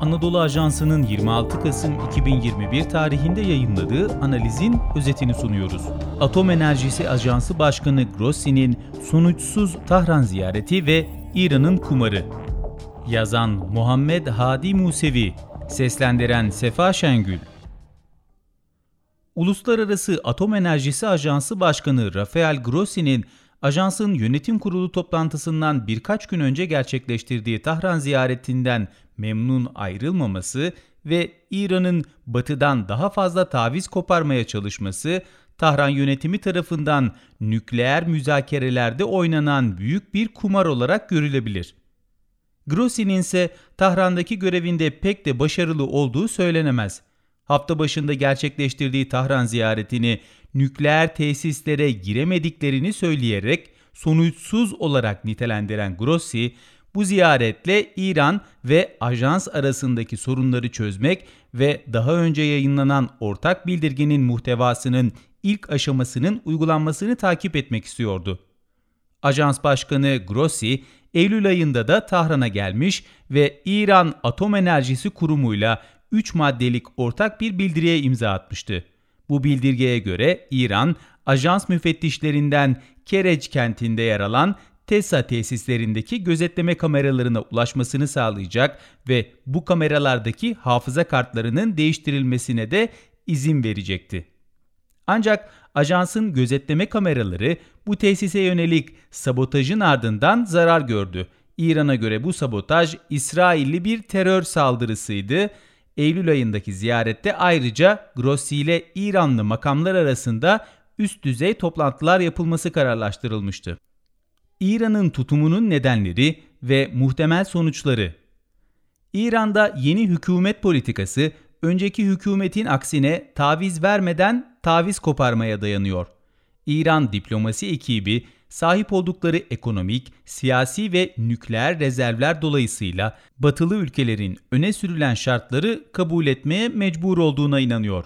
Anadolu Ajansı'nın 26 Kasım 2021 tarihinde yayınladığı analizin özetini sunuyoruz. Atom Enerjisi Ajansı Başkanı Grossi'nin sonuçsuz Tahran ziyareti ve İran'ın kumarı. Yazan Muhammed Hadi Musevi, seslendiren Sefa Şengül. Uluslararası Atom Enerjisi Ajansı Başkanı Rafael Grossi'nin ajansın yönetim kurulu toplantısından birkaç gün önce gerçekleştirdiği Tahran ziyaretinden memnun ayrılmaması ve İran'ın batıdan daha fazla taviz koparmaya çalışması, Tahran yönetimi tarafından nükleer müzakerelerde oynanan büyük bir kumar olarak görülebilir. Grossi'nin ise Tahran'daki görevinde pek de başarılı olduğu söylenemez. Hafta başında gerçekleştirdiği Tahran ziyaretini nükleer tesislere giremediklerini söyleyerek sonuçsuz olarak nitelendiren Grossi, bu ziyaretle İran ve ajans arasındaki sorunları çözmek ve daha önce yayınlanan ortak bildirgenin muhtevasının ilk aşamasının uygulanmasını takip etmek istiyordu. Ajans Başkanı Grossi, Eylül ayında da Tahran'a gelmiş ve İran Atom Enerjisi Kurumu'yla 3 maddelik ortak bir bildiriye imza atmıştı. Bu bildirgeye göre İran, ajans müfettişlerinden Kereç kentinde yer alan TESA tesislerindeki gözetleme kameralarına ulaşmasını sağlayacak ve bu kameralardaki hafıza kartlarının değiştirilmesine de izin verecekti. Ancak ajansın gözetleme kameraları bu tesise yönelik sabotajın ardından zarar gördü. İran'a göre bu sabotaj İsrailli bir terör saldırısıydı. Eylül ayındaki ziyarette ayrıca Grossi ile İranlı makamlar arasında üst düzey toplantılar yapılması kararlaştırılmıştı. İran'ın tutumunun nedenleri ve muhtemel sonuçları İran'da yeni hükümet politikası önceki hükümetin aksine taviz vermeden taviz koparmaya dayanıyor. İran diplomasi ekibi sahip oldukları ekonomik, siyasi ve nükleer rezervler dolayısıyla batılı ülkelerin öne sürülen şartları kabul etmeye mecbur olduğuna inanıyor.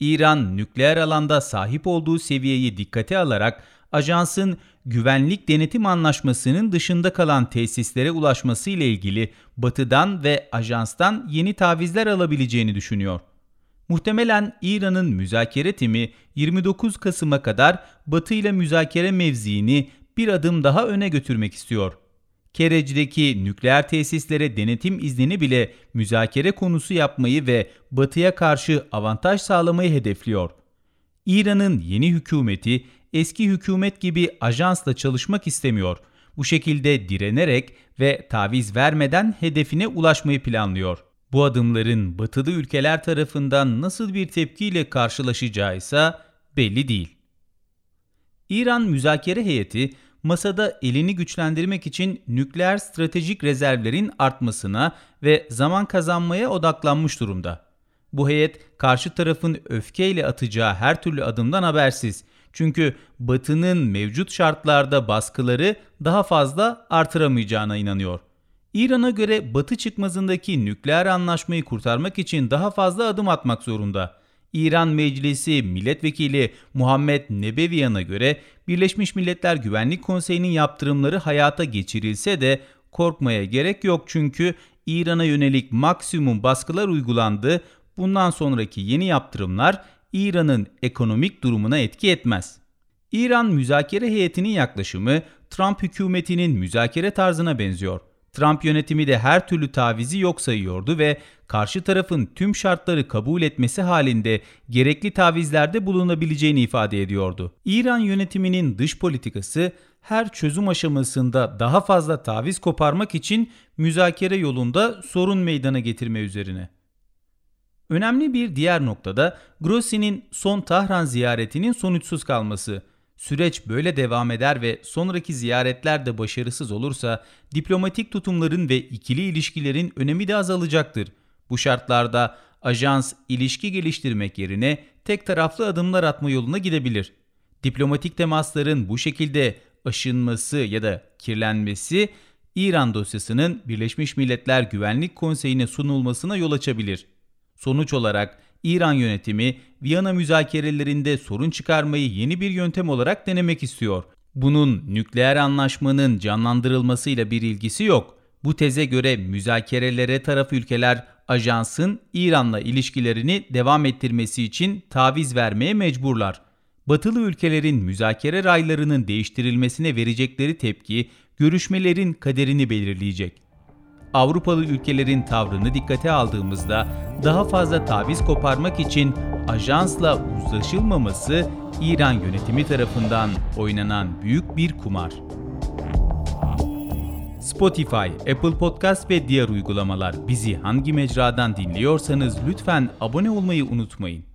İran nükleer alanda sahip olduğu seviyeyi dikkate alarak ajansın güvenlik denetim anlaşmasının dışında kalan tesislere ulaşması ile ilgili Batı'dan ve ajanstan yeni tavizler alabileceğini düşünüyor. Muhtemelen İran'ın müzakere timi 29 Kasım'a kadar Batı ile müzakere mevziini bir adım daha öne götürmek istiyor. Kerec'deki nükleer tesislere denetim iznini bile müzakere konusu yapmayı ve Batı'ya karşı avantaj sağlamayı hedefliyor. İran'ın yeni hükümeti eski hükümet gibi ajansla çalışmak istemiyor. Bu şekilde direnerek ve taviz vermeden hedefine ulaşmayı planlıyor. Bu adımların batılı ülkeler tarafından nasıl bir tepkiyle karşılaşacağı ise belli değil. İran müzakere heyeti masada elini güçlendirmek için nükleer stratejik rezervlerin artmasına ve zaman kazanmaya odaklanmış durumda. Bu heyet karşı tarafın öfkeyle atacağı her türlü adımdan habersiz. Çünkü Batı'nın mevcut şartlarda baskıları daha fazla artıramayacağına inanıyor. İran'a göre Batı çıkmazındaki nükleer anlaşmayı kurtarmak için daha fazla adım atmak zorunda. İran Meclisi Milletvekili Muhammed Nebeviyan'a göre Birleşmiş Milletler Güvenlik Konseyi'nin yaptırımları hayata geçirilse de korkmaya gerek yok çünkü İran'a yönelik maksimum baskılar uygulandı. Bundan sonraki yeni yaptırımlar İran'ın ekonomik durumuna etki etmez. İran müzakere heyetinin yaklaşımı Trump hükümetinin müzakere tarzına benziyor. Trump yönetimi de her türlü tavizi yok sayıyordu ve karşı tarafın tüm şartları kabul etmesi halinde gerekli tavizlerde bulunabileceğini ifade ediyordu. İran yönetiminin dış politikası her çözüm aşamasında daha fazla taviz koparmak için müzakere yolunda sorun meydana getirme üzerine. Önemli bir diğer noktada Grossi'nin son Tahran ziyaretinin sonuçsuz kalması. Süreç böyle devam eder ve sonraki ziyaretler de başarısız olursa diplomatik tutumların ve ikili ilişkilerin önemi de azalacaktır. Bu şartlarda ajans ilişki geliştirmek yerine tek taraflı adımlar atma yoluna gidebilir. Diplomatik temasların bu şekilde aşınması ya da kirlenmesi İran dosyasının Birleşmiş Milletler Güvenlik Konseyi'ne sunulmasına yol açabilir. Sonuç olarak İran yönetimi Viyana müzakerelerinde sorun çıkarmayı yeni bir yöntem olarak denemek istiyor. Bunun nükleer anlaşmanın canlandırılmasıyla bir ilgisi yok. Bu teze göre müzakerelere taraf ülkeler ajansın İran'la ilişkilerini devam ettirmesi için taviz vermeye mecburlar. Batılı ülkelerin müzakere raylarının değiştirilmesine verecekleri tepki görüşmelerin kaderini belirleyecek. Avrupalı ülkelerin tavrını dikkate aldığımızda daha fazla taviz koparmak için ajansla uzlaşılmaması İran yönetimi tarafından oynanan büyük bir kumar. Spotify, Apple Podcast ve diğer uygulamalar bizi hangi mecradan dinliyorsanız lütfen abone olmayı unutmayın.